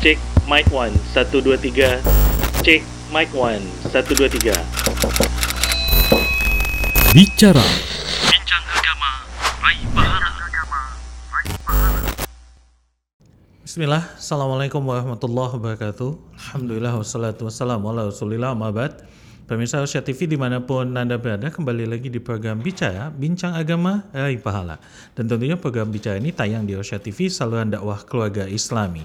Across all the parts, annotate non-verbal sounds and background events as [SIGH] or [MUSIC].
Cek mic 1 1 2 3. Cek mic 1 1 2 3. Bicara Bincang agama raih pahala. Bismillah, Assalamualaikum warahmatullahi wabarakatuh Alhamdulillah wassalatu wassalamu ala rasulillah ma'bad Pemirsa Asia TV di mana pun Anda berada kembali lagi di program Bicara, Bincang Agama, Raih Pahala Dan tentunya program Bicara ini tayang di Asia TV saluran dakwah keluarga islami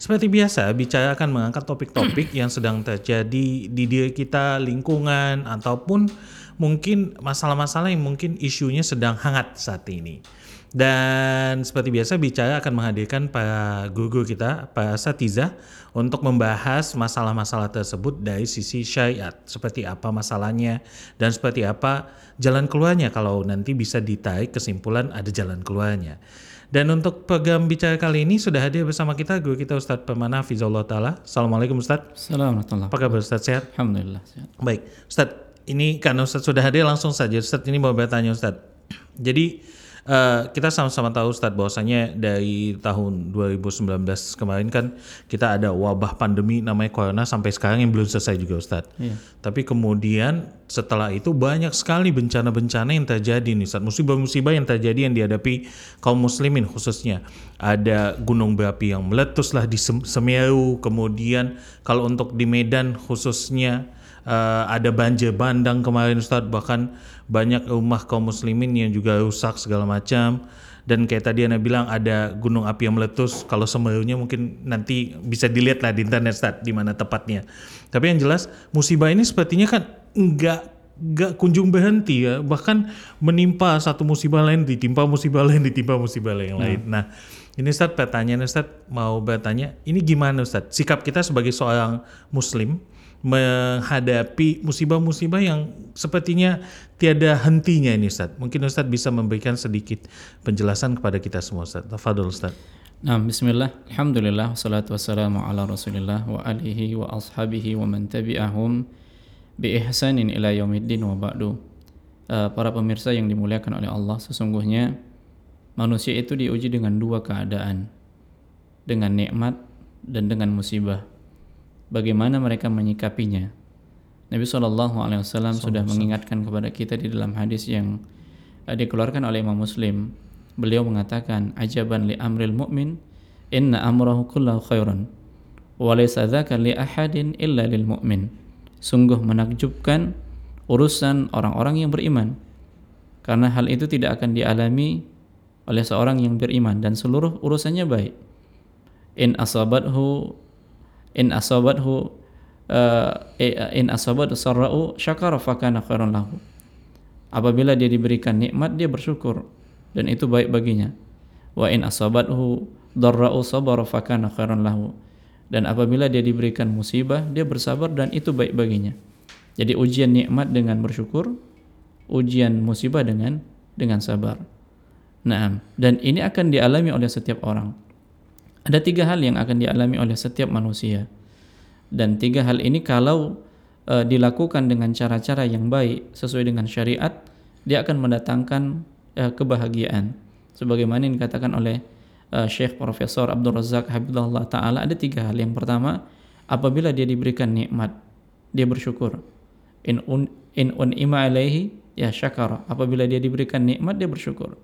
seperti biasa, bicara akan mengangkat topik-topik [CLEARS THROAT] yang sedang terjadi di diri kita, lingkungan, ataupun mungkin masalah-masalah yang mungkin isunya sedang hangat saat ini. Dan seperti biasa bicara akan menghadirkan para guru kita, para satiza untuk membahas masalah-masalah tersebut dari sisi syariat. Seperti apa masalahnya dan seperti apa jalan keluarnya kalau nanti bisa ditarik kesimpulan ada jalan keluarnya. Dan untuk program bicara kali ini sudah hadir bersama kita guru kita Ustadz Permana Fizullah Ta'ala. Assalamualaikum Ustadz. Assalamualaikum. Apa kabar Ustadz sehat? Alhamdulillah. sehat. Baik, Ustadz, ini karena Ustadz sudah hadir langsung saja. Ustadz ini mau bertanya Ustadz. Jadi eh, kita sama-sama tahu Ustadz bahwasanya dari tahun 2019 kemarin kan kita ada wabah pandemi namanya corona sampai sekarang yang belum selesai juga Ustadz. Iya. Tapi kemudian setelah itu banyak sekali bencana-bencana yang terjadi nih Ustadz. Musibah-musibah yang terjadi yang dihadapi kaum muslimin khususnya. Ada gunung berapi yang meletus lah di Sem- Semeru. Kemudian kalau untuk di Medan khususnya eh, ada banjir bandang kemarin Ustadz. Bahkan banyak rumah kaum muslimin yang juga rusak segala macam. Dan kayak tadi Anda bilang ada gunung api yang meletus. Kalau Semerunya mungkin nanti bisa dilihat lah di internet Ustadz di mana tepatnya. Tapi yang jelas musibah ini sepertinya kan nggak nggak kunjung berhenti ya bahkan menimpa satu musibah lain ditimpa musibah lain ditimpa musibah lain lain. Nah ini Ustadz pertanyaan Ustadz mau bertanya ini gimana Ustadz sikap kita sebagai seorang Muslim menghadapi musibah-musibah yang sepertinya tiada hentinya ini Ustadz. Mungkin Ustadz bisa memberikan sedikit penjelasan kepada kita semua Ustadz. Tafadol Ustadz. Nah, bismillah. Alhamdulillah wassalatu wassalamu ala Rasulillah wa alihi wa ashabihi wa man tabi'ahum bi ihsanin ila yaumiddin wa ba'du. Eh, para pemirsa yang dimuliakan oleh Allah, sesungguhnya manusia itu diuji dengan dua keadaan. Dengan nikmat dan dengan musibah. Bagaimana mereka menyikapinya? Nabi SAW sudah mengingatkan kepada kita di dalam hadis yang eh, dikeluarkan oleh Imam Muslim. Beliau mengatakan, "Ajaban li amril mu'min, inna amrahu kullahu khairan, wa laysa dzaka li ahadin illa lil mu'min." Sungguh menakjubkan urusan orang-orang yang beriman. Karena hal itu tidak akan dialami oleh seorang yang beriman dan seluruh urusannya baik. In asabathu in asabathu uh, in asabathu sarra'u syakara fakana khairan lahu. Apabila dia diberikan nikmat dia bersyukur dan itu baik baginya. Wa in asabathu darra'u sabara fakana khairan lahu. Dan apabila dia diberikan musibah dia bersabar dan itu baik baginya. Jadi ujian nikmat dengan bersyukur, ujian musibah dengan dengan sabar. Nah, dan ini akan dialami oleh setiap orang. Ada tiga hal yang akan dialami oleh setiap manusia. Dan tiga hal ini kalau eh, dilakukan dengan cara-cara yang baik sesuai dengan syariat, dia akan mendatangkan eh, kebahagiaan. Sebagaimana yang dikatakan oleh eh, Syekh Profesor Abdul Razak Habibullah Ta'ala, ada tiga hal. Yang pertama, apabila dia diberikan nikmat, dia bersyukur. In un, in un'ima alaihi, ya syakara. Apabila dia diberikan nikmat, dia bersyukur.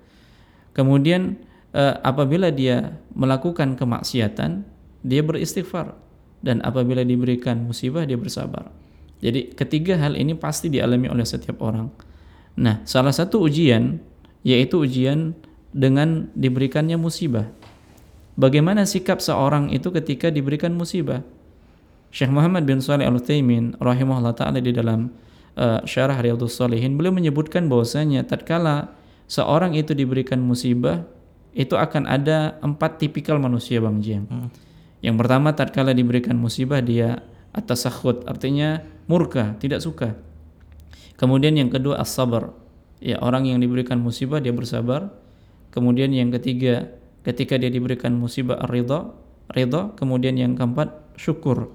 Kemudian eh, apabila dia melakukan kemaksiatan, dia beristighfar dan apabila diberikan musibah dia bersabar. Jadi ketiga hal ini pasti dialami oleh setiap orang. Nah, salah satu ujian yaitu ujian dengan diberikannya musibah. Bagaimana sikap seorang itu ketika diberikan musibah? Syekh Muhammad bin Shalih Al Utsaimin rahimahullah taala di dalam uh, syarah Riyadhus Shalihin beliau menyebutkan bahwasanya tatkala seorang itu diberikan musibah itu akan ada empat tipikal manusia Bang Jiem. Yang pertama tatkala diberikan musibah dia atas sakhut artinya murka, tidak suka. Kemudian yang kedua as-sabar. Ya, orang yang diberikan musibah dia bersabar. Kemudian yang ketiga ketika dia diberikan musibah ar-ridha, ridha. Kemudian yang keempat syukur.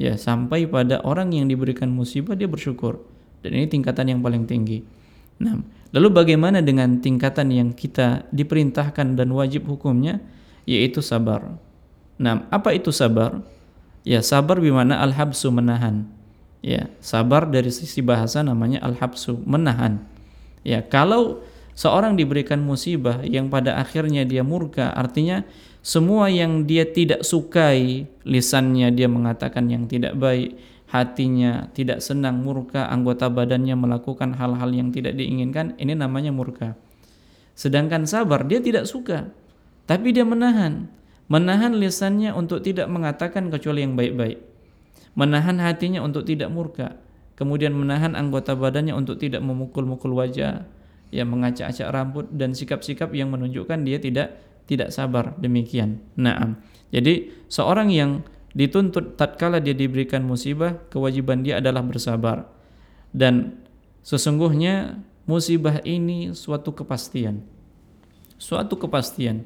Ya, sampai pada orang yang diberikan musibah dia bersyukur. Dan ini tingkatan yang paling tinggi. Nah, lalu bagaimana dengan tingkatan yang kita diperintahkan dan wajib hukumnya yaitu sabar. Nah, apa itu sabar? Ya, sabar bimana al-habsu menahan. Ya, sabar dari sisi bahasa namanya al-habsu, menahan. Ya, kalau seorang diberikan musibah yang pada akhirnya dia murka, artinya semua yang dia tidak sukai, lisannya dia mengatakan yang tidak baik, hatinya tidak senang, murka, anggota badannya melakukan hal-hal yang tidak diinginkan, ini namanya murka. Sedangkan sabar dia tidak suka, tapi dia menahan. Menahan lisannya untuk tidak mengatakan kecuali yang baik-baik. Menahan hatinya untuk tidak murka. Kemudian menahan anggota badannya untuk tidak memukul-mukul wajah, ya mengacak-acak rambut dan sikap-sikap yang menunjukkan dia tidak tidak sabar demikian. Naam. Jadi seorang yang dituntut tatkala dia diberikan musibah, kewajiban dia adalah bersabar. Dan sesungguhnya musibah ini suatu kepastian. Suatu kepastian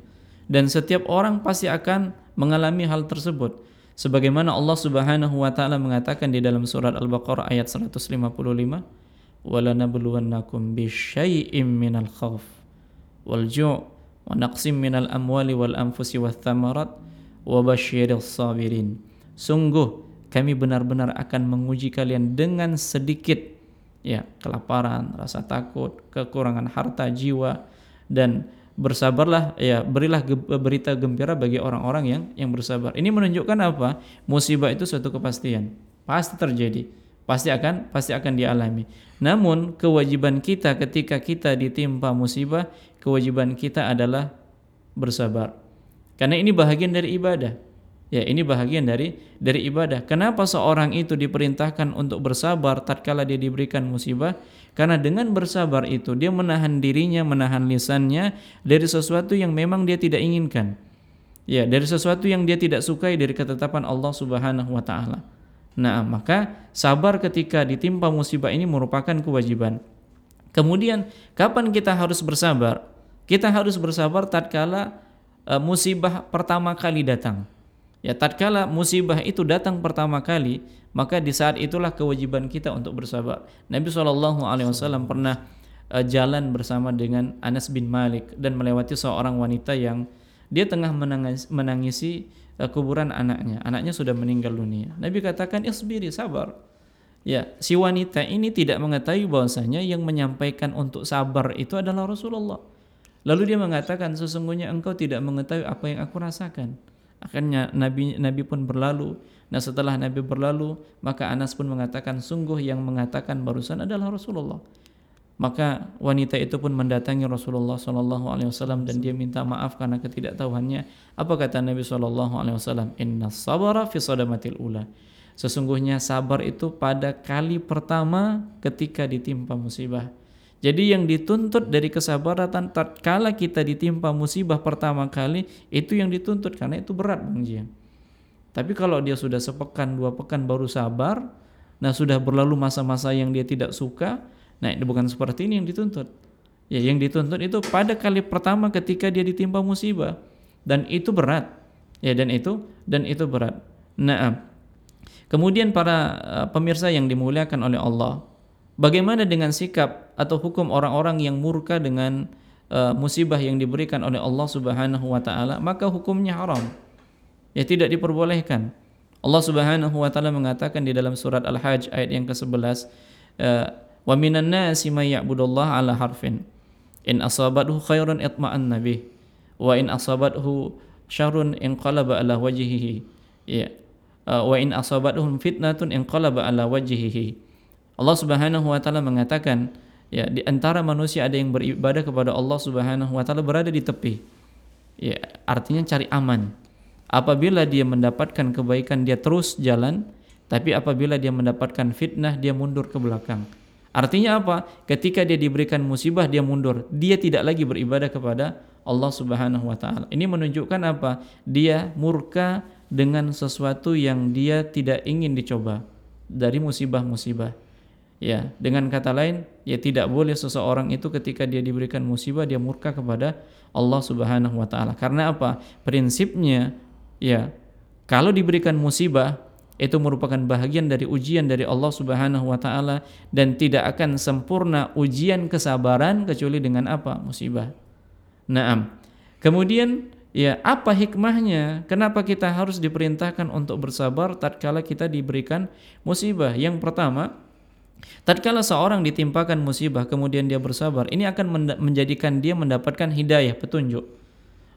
dan setiap orang pasti akan mengalami hal tersebut sebagaimana Allah Subhanahu wa taala mengatakan di dalam surat Al-Baqarah ayat 155 walanabluwannakum bisyai'im minal khauf wal ju' wa naqsim minal amwali wal anfusi wath thamarat wa basyiril sabirin sungguh kami benar-benar akan menguji kalian dengan sedikit ya kelaparan rasa takut kekurangan harta jiwa dan bersabarlah ya berilah ge berita gembira bagi orang-orang yang yang bersabar. Ini menunjukkan apa? Musibah itu suatu kepastian. Pasti terjadi. Pasti akan pasti akan dialami. Namun kewajiban kita ketika kita ditimpa musibah, kewajiban kita adalah bersabar. Karena ini bahagian dari ibadah. Ya, ini bahagian dari dari ibadah. Kenapa seorang itu diperintahkan untuk bersabar tatkala dia diberikan musibah? Karena dengan bersabar itu dia menahan dirinya, menahan lisannya dari sesuatu yang memang dia tidak inginkan. Ya, dari sesuatu yang dia tidak sukai dari ketetapan Allah Subhanahu wa taala. Nah, maka sabar ketika ditimpa musibah ini merupakan kewajiban. Kemudian, kapan kita harus bersabar? Kita harus bersabar tatkala uh, musibah pertama kali datang. Ya tatkala musibah itu datang pertama kali, maka di saat itulah kewajiban kita untuk bersabar. Nabi wasallam pernah uh, jalan bersama dengan Anas bin Malik dan melewati seorang wanita yang dia tengah menangis, menangisi uh, kuburan anaknya. Anaknya sudah meninggal dunia. Nabi katakan, "Isbiri, sabar." Ya, si wanita ini tidak mengetahui bahwasanya yang menyampaikan untuk sabar itu adalah Rasulullah. Lalu dia mengatakan, "Sesungguhnya engkau tidak mengetahui apa yang aku rasakan." Akhirnya Nabi Nabi pun berlalu. Nah setelah Nabi berlalu, maka Anas pun mengatakan sungguh yang mengatakan barusan adalah Rasulullah. Maka wanita itu pun mendatangi Rasulullah Shallallahu Alaihi Wasallam dan dia minta maaf karena ketidaktahuannya. Apa kata Nabi Shallallahu Alaihi Wasallam? Inna sabara fi sadamatil ula. Sesungguhnya sabar itu pada kali pertama ketika ditimpa musibah. Jadi yang dituntut dari kesabaran tatkala kita ditimpa musibah pertama kali itu yang dituntut karena itu berat Bang Jian. Tapi kalau dia sudah sepekan dua pekan baru sabar, nah sudah berlalu masa-masa yang dia tidak suka, nah itu bukan seperti ini yang dituntut. Ya yang dituntut itu pada kali pertama ketika dia ditimpa musibah dan itu berat. Ya dan itu dan itu berat. Nah, kemudian para uh, pemirsa yang dimuliakan oleh Allah, Bagaimana dengan sikap atau hukum orang-orang yang murka dengan uh, musibah yang diberikan oleh Allah Subhanahu wa taala, maka hukumnya haram. Ya tidak diperbolehkan. Allah Subhanahu wa taala mengatakan di dalam surat Al-Hajj ayat yang ke-11, uh, "Wa minan nasi may ala harfin. In asabathu khairun itma'anna bih, wa in asabathu syarrun inqalaba ala wajhihi." Ya. Uh, wa in asabathum fitnatun inqalaba ala wajhihi. Allah Subhanahu wa taala mengatakan ya di antara manusia ada yang beribadah kepada Allah Subhanahu wa taala berada di tepi. Ya, artinya cari aman. Apabila dia mendapatkan kebaikan dia terus jalan, tapi apabila dia mendapatkan fitnah dia mundur ke belakang. Artinya apa? Ketika dia diberikan musibah dia mundur. Dia tidak lagi beribadah kepada Allah Subhanahu wa taala. Ini menunjukkan apa? Dia murka dengan sesuatu yang dia tidak ingin dicoba dari musibah-musibah. Ya, dengan kata lain, ya tidak boleh seseorang itu ketika dia diberikan musibah dia murka kepada Allah Subhanahu wa taala. Karena apa? Prinsipnya ya, kalau diberikan musibah itu merupakan bahagian dari ujian dari Allah Subhanahu wa taala dan tidak akan sempurna ujian kesabaran kecuali dengan apa? musibah. Naam. Kemudian Ya, apa hikmahnya? Kenapa kita harus diperintahkan untuk bersabar tatkala kita diberikan musibah? Yang pertama, tatkala seorang ditimpakan musibah kemudian dia bersabar, ini akan menjadikan dia mendapatkan hidayah, petunjuk.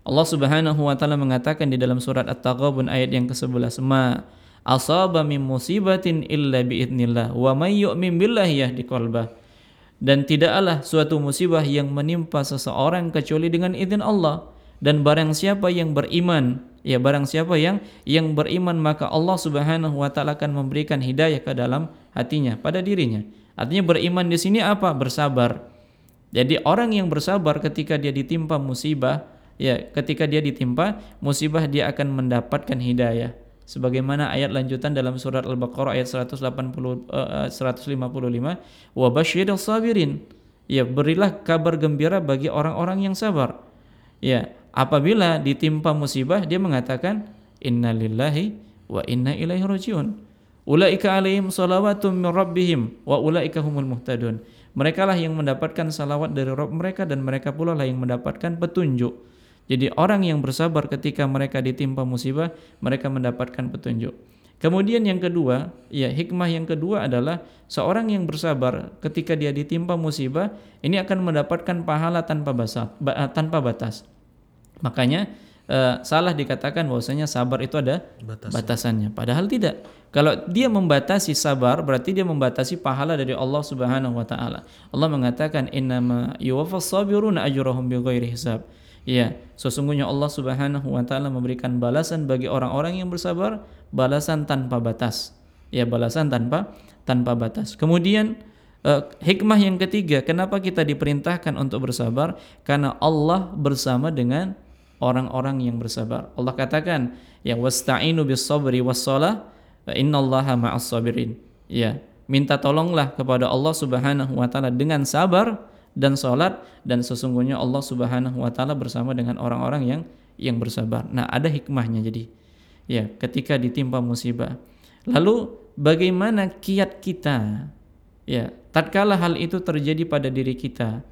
Allah Subhanahu wa taala mengatakan di dalam surat At-Taghabun ayat yang ke-11, "Ma asaba min musibatin illa biidnillah wa may yu'min billahi yahdi qalbah." Dan tidaklah suatu musibah yang menimpa seseorang kecuali dengan izin Allah dan barang siapa yang beriman ya barang siapa yang yang beriman maka Allah Subhanahu wa taala akan memberikan hidayah ke dalam hatinya pada dirinya. Artinya beriman di sini apa? Bersabar. Jadi orang yang bersabar ketika dia ditimpa musibah ya ketika dia ditimpa musibah dia akan mendapatkan hidayah. Sebagaimana ayat lanjutan dalam surat Al-Baqarah ayat 180 uh, 155 wa basyiril sabirin. Ya berilah kabar gembira bagi orang-orang yang sabar. Ya apabila ditimpa musibah dia mengatakan innalillahi wa inna ilaihi rajiun. Ulaika alaihim salawatum min rabbihim wa ulaika humul muhtadun. Mereka lah yang mendapatkan salawat dari Rabb mereka dan mereka pula lah yang mendapatkan petunjuk. Jadi orang yang bersabar ketika mereka ditimpa musibah, mereka mendapatkan petunjuk. Kemudian yang kedua, ya hikmah yang kedua adalah seorang yang bersabar ketika dia ditimpa musibah, ini akan mendapatkan pahala. Tanpa batas. Makanya uh, salah dikatakan bahwasanya sabar itu ada Batasan. batasannya. Padahal tidak. Kalau dia membatasi sabar berarti dia membatasi pahala dari Allah Subhanahu wa taala. Allah mengatakan innama yuwaffas sabiruna ajrahum bighairi hisab. Ya, sesungguhnya Allah Subhanahu wa taala memberikan balasan bagi orang-orang yang bersabar, balasan tanpa batas. Ya, balasan tanpa tanpa batas. Kemudian uh, hikmah yang ketiga, kenapa kita diperintahkan untuk bersabar? Karena Allah bersama dengan orang-orang yang bersabar. Allah katakan, ya wasta'inu bis sabri was shalah fa innallaha ma'as sabirin. Ya, minta tolonglah kepada Allah Subhanahu wa taala dengan sabar dan salat dan sesungguhnya Allah Subhanahu wa taala bersama dengan orang-orang yang yang bersabar. Nah, ada hikmahnya jadi. Ya, ketika ditimpa musibah. Lalu bagaimana kiat kita? Ya, tatkala hal itu terjadi pada diri kita,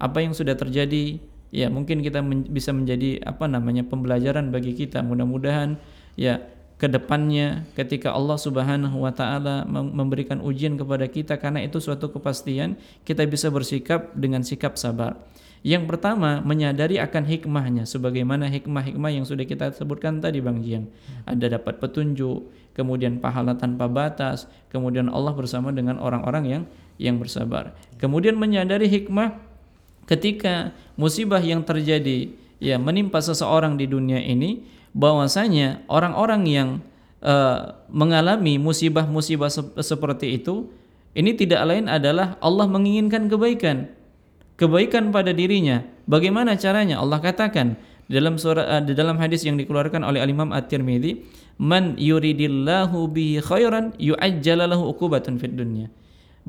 apa yang sudah terjadi ya mungkin kita men bisa menjadi apa namanya pembelajaran bagi kita mudah-mudahan ya ke depannya ketika Allah Subhanahu wa taala memberikan ujian kepada kita karena itu suatu kepastian kita bisa bersikap dengan sikap sabar. Yang pertama menyadari akan hikmahnya sebagaimana hikmah-hikmah yang sudah kita sebutkan tadi Bang Jiang. Ada dapat petunjuk, kemudian pahala tanpa batas, kemudian Allah bersama dengan orang-orang yang yang bersabar. Kemudian menyadari hikmah ketika musibah yang terjadi ya menimpa seseorang di dunia ini bahwasanya orang-orang yang uh, mengalami musibah-musibah se seperti itu ini tidak lain adalah Allah menginginkan kebaikan. Kebaikan pada dirinya. Bagaimana caranya? Allah katakan dalam surah uh, di dalam hadis yang dikeluarkan oleh Al Imam At-Tirmidzi man yuridillahu bihi khairan yu'ajjalahu uqubatun fid dunya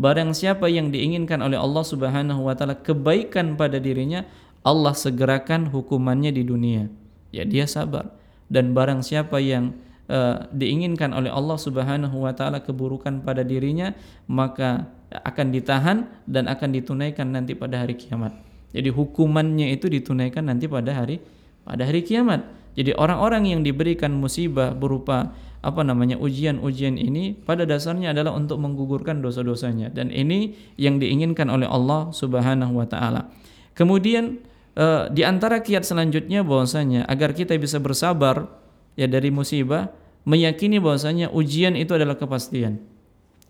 Barang siapa yang diinginkan oleh Allah Subhanahu wa taala kebaikan pada dirinya, Allah segerakan hukumannya di dunia. Ya, dia sabar. Dan barang siapa yang uh, diinginkan oleh Allah Subhanahu wa taala keburukan pada dirinya, maka akan ditahan dan akan ditunaikan nanti pada hari kiamat. Jadi hukumannya itu ditunaikan nanti pada hari pada hari kiamat. Jadi orang-orang yang diberikan musibah berupa apa namanya ujian-ujian ini pada dasarnya adalah untuk menggugurkan dosa-dosanya dan ini yang diinginkan oleh Allah Subhanahu wa taala. Kemudian uh, di antara kiat selanjutnya bahwasanya agar kita bisa bersabar ya dari musibah meyakini bahwasanya ujian itu adalah kepastian.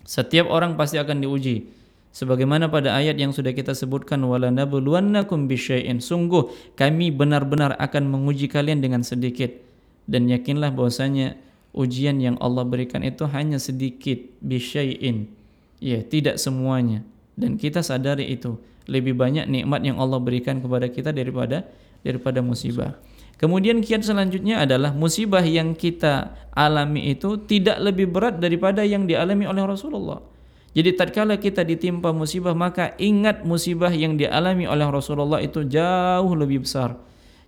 Setiap orang pasti akan diuji. Sebagaimana pada ayat yang sudah kita sebutkan wala nabluwannakum bisyai'in. Sungguh kami benar-benar akan menguji kalian dengan sedikit. Dan yakinlah bahwasanya ujian yang Allah berikan itu hanya sedikit bisyai'in. Ya tidak semuanya. Dan kita sadari itu. Lebih banyak nikmat yang Allah berikan kepada kita daripada daripada musibah. Kemudian kiat selanjutnya adalah musibah yang kita alami itu tidak lebih berat daripada yang dialami oleh Rasulullah jadi tatkala kita ditimpa musibah maka ingat musibah yang dialami oleh Rasulullah itu jauh lebih besar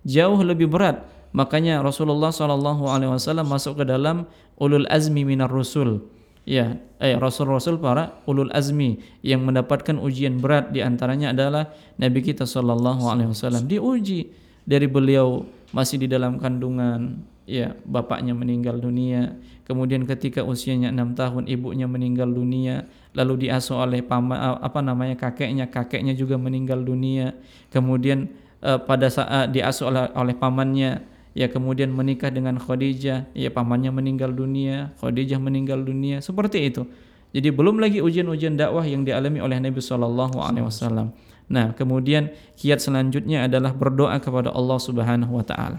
jauh lebih berat. Makanya Rasulullah Shallallahu Alaihi Wasallam masuk ke dalam ulul azmi minar rusul. Ya, eh rasul-rasul para ulul azmi yang mendapatkan ujian berat di antaranya adalah Nabi kita Shallallahu Alaihi Wasallam. Diuji dari beliau masih di dalam kandungan, ya bapaknya meninggal dunia, kemudian ketika usianya enam tahun ibunya meninggal dunia, lalu diasuh oleh paman apa namanya kakeknya, kakeknya juga meninggal dunia, kemudian uh, pada saat diasuh oleh, oleh pamannya. Ya kemudian menikah dengan Khadijah, ya pamannya meninggal dunia, Khadijah meninggal dunia, seperti itu. Jadi belum lagi ujian-ujian dakwah yang dialami oleh Nabi Shallallahu Alaihi Wasallam. Nah, kemudian kiat selanjutnya adalah berdoa kepada Allah Subhanahu Wa Taala.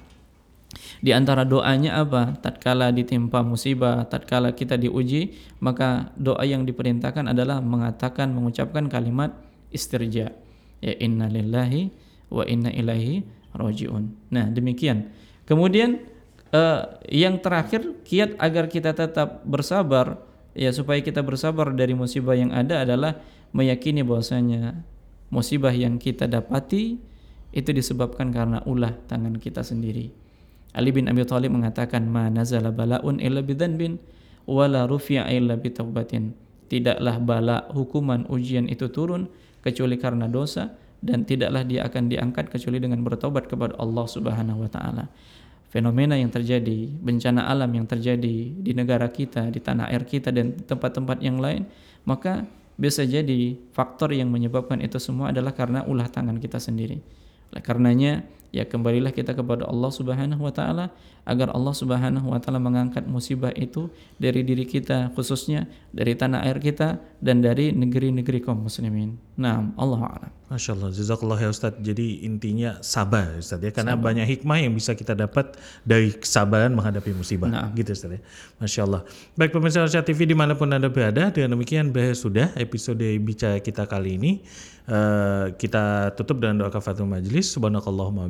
Di antara doanya apa? Tatkala ditimpa musibah, tatkala kita diuji, maka doa yang diperintahkan adalah mengatakan, mengucapkan kalimat istirja. Ya inna lillahi wa inna ilaihi rojiun. Nah, demikian. Kemudian uh, yang terakhir kiat agar kita tetap bersabar ya supaya kita bersabar dari musibah yang ada adalah meyakini bahwasanya musibah yang kita dapati itu disebabkan karena ulah tangan kita sendiri. Ali bin Abi Thalib mengatakan ma nazala balaun illa bidzanbin wala rufi'a illa bitaubatin. Tidaklah bala hukuman ujian itu turun kecuali karena dosa dan tidaklah dia akan diangkat kecuali dengan bertobat kepada Allah Subhanahu wa taala. Fenomena yang terjadi, bencana alam yang terjadi di negara kita, di tanah air kita dan tempat-tempat yang lain, maka bisa jadi faktor yang menyebabkan itu semua adalah karena ulah tangan kita sendiri. Oleh karenanya, ya kembalilah kita kepada Allah Subhanahu wa taala agar Allah Subhanahu wa taala mengangkat musibah itu dari diri kita khususnya dari tanah air kita dan dari negeri-negeri kaum muslimin. Nah, Allah a'lam. Masya Allah, jazakallah ya Ustadz. Jadi intinya sabar Ustadz ya, karena sabar. banyak hikmah yang bisa kita dapat dari kesabaran menghadapi musibah. Nah. Gitu Ustadz ya. Masya Allah. Baik pemirsa Rasyad TV di mana pun Anda berada, dengan demikian bahas sudah episode bicara kita kali ini. Uh, kita tutup dengan doa kafatul majlis. Subhanakallahumma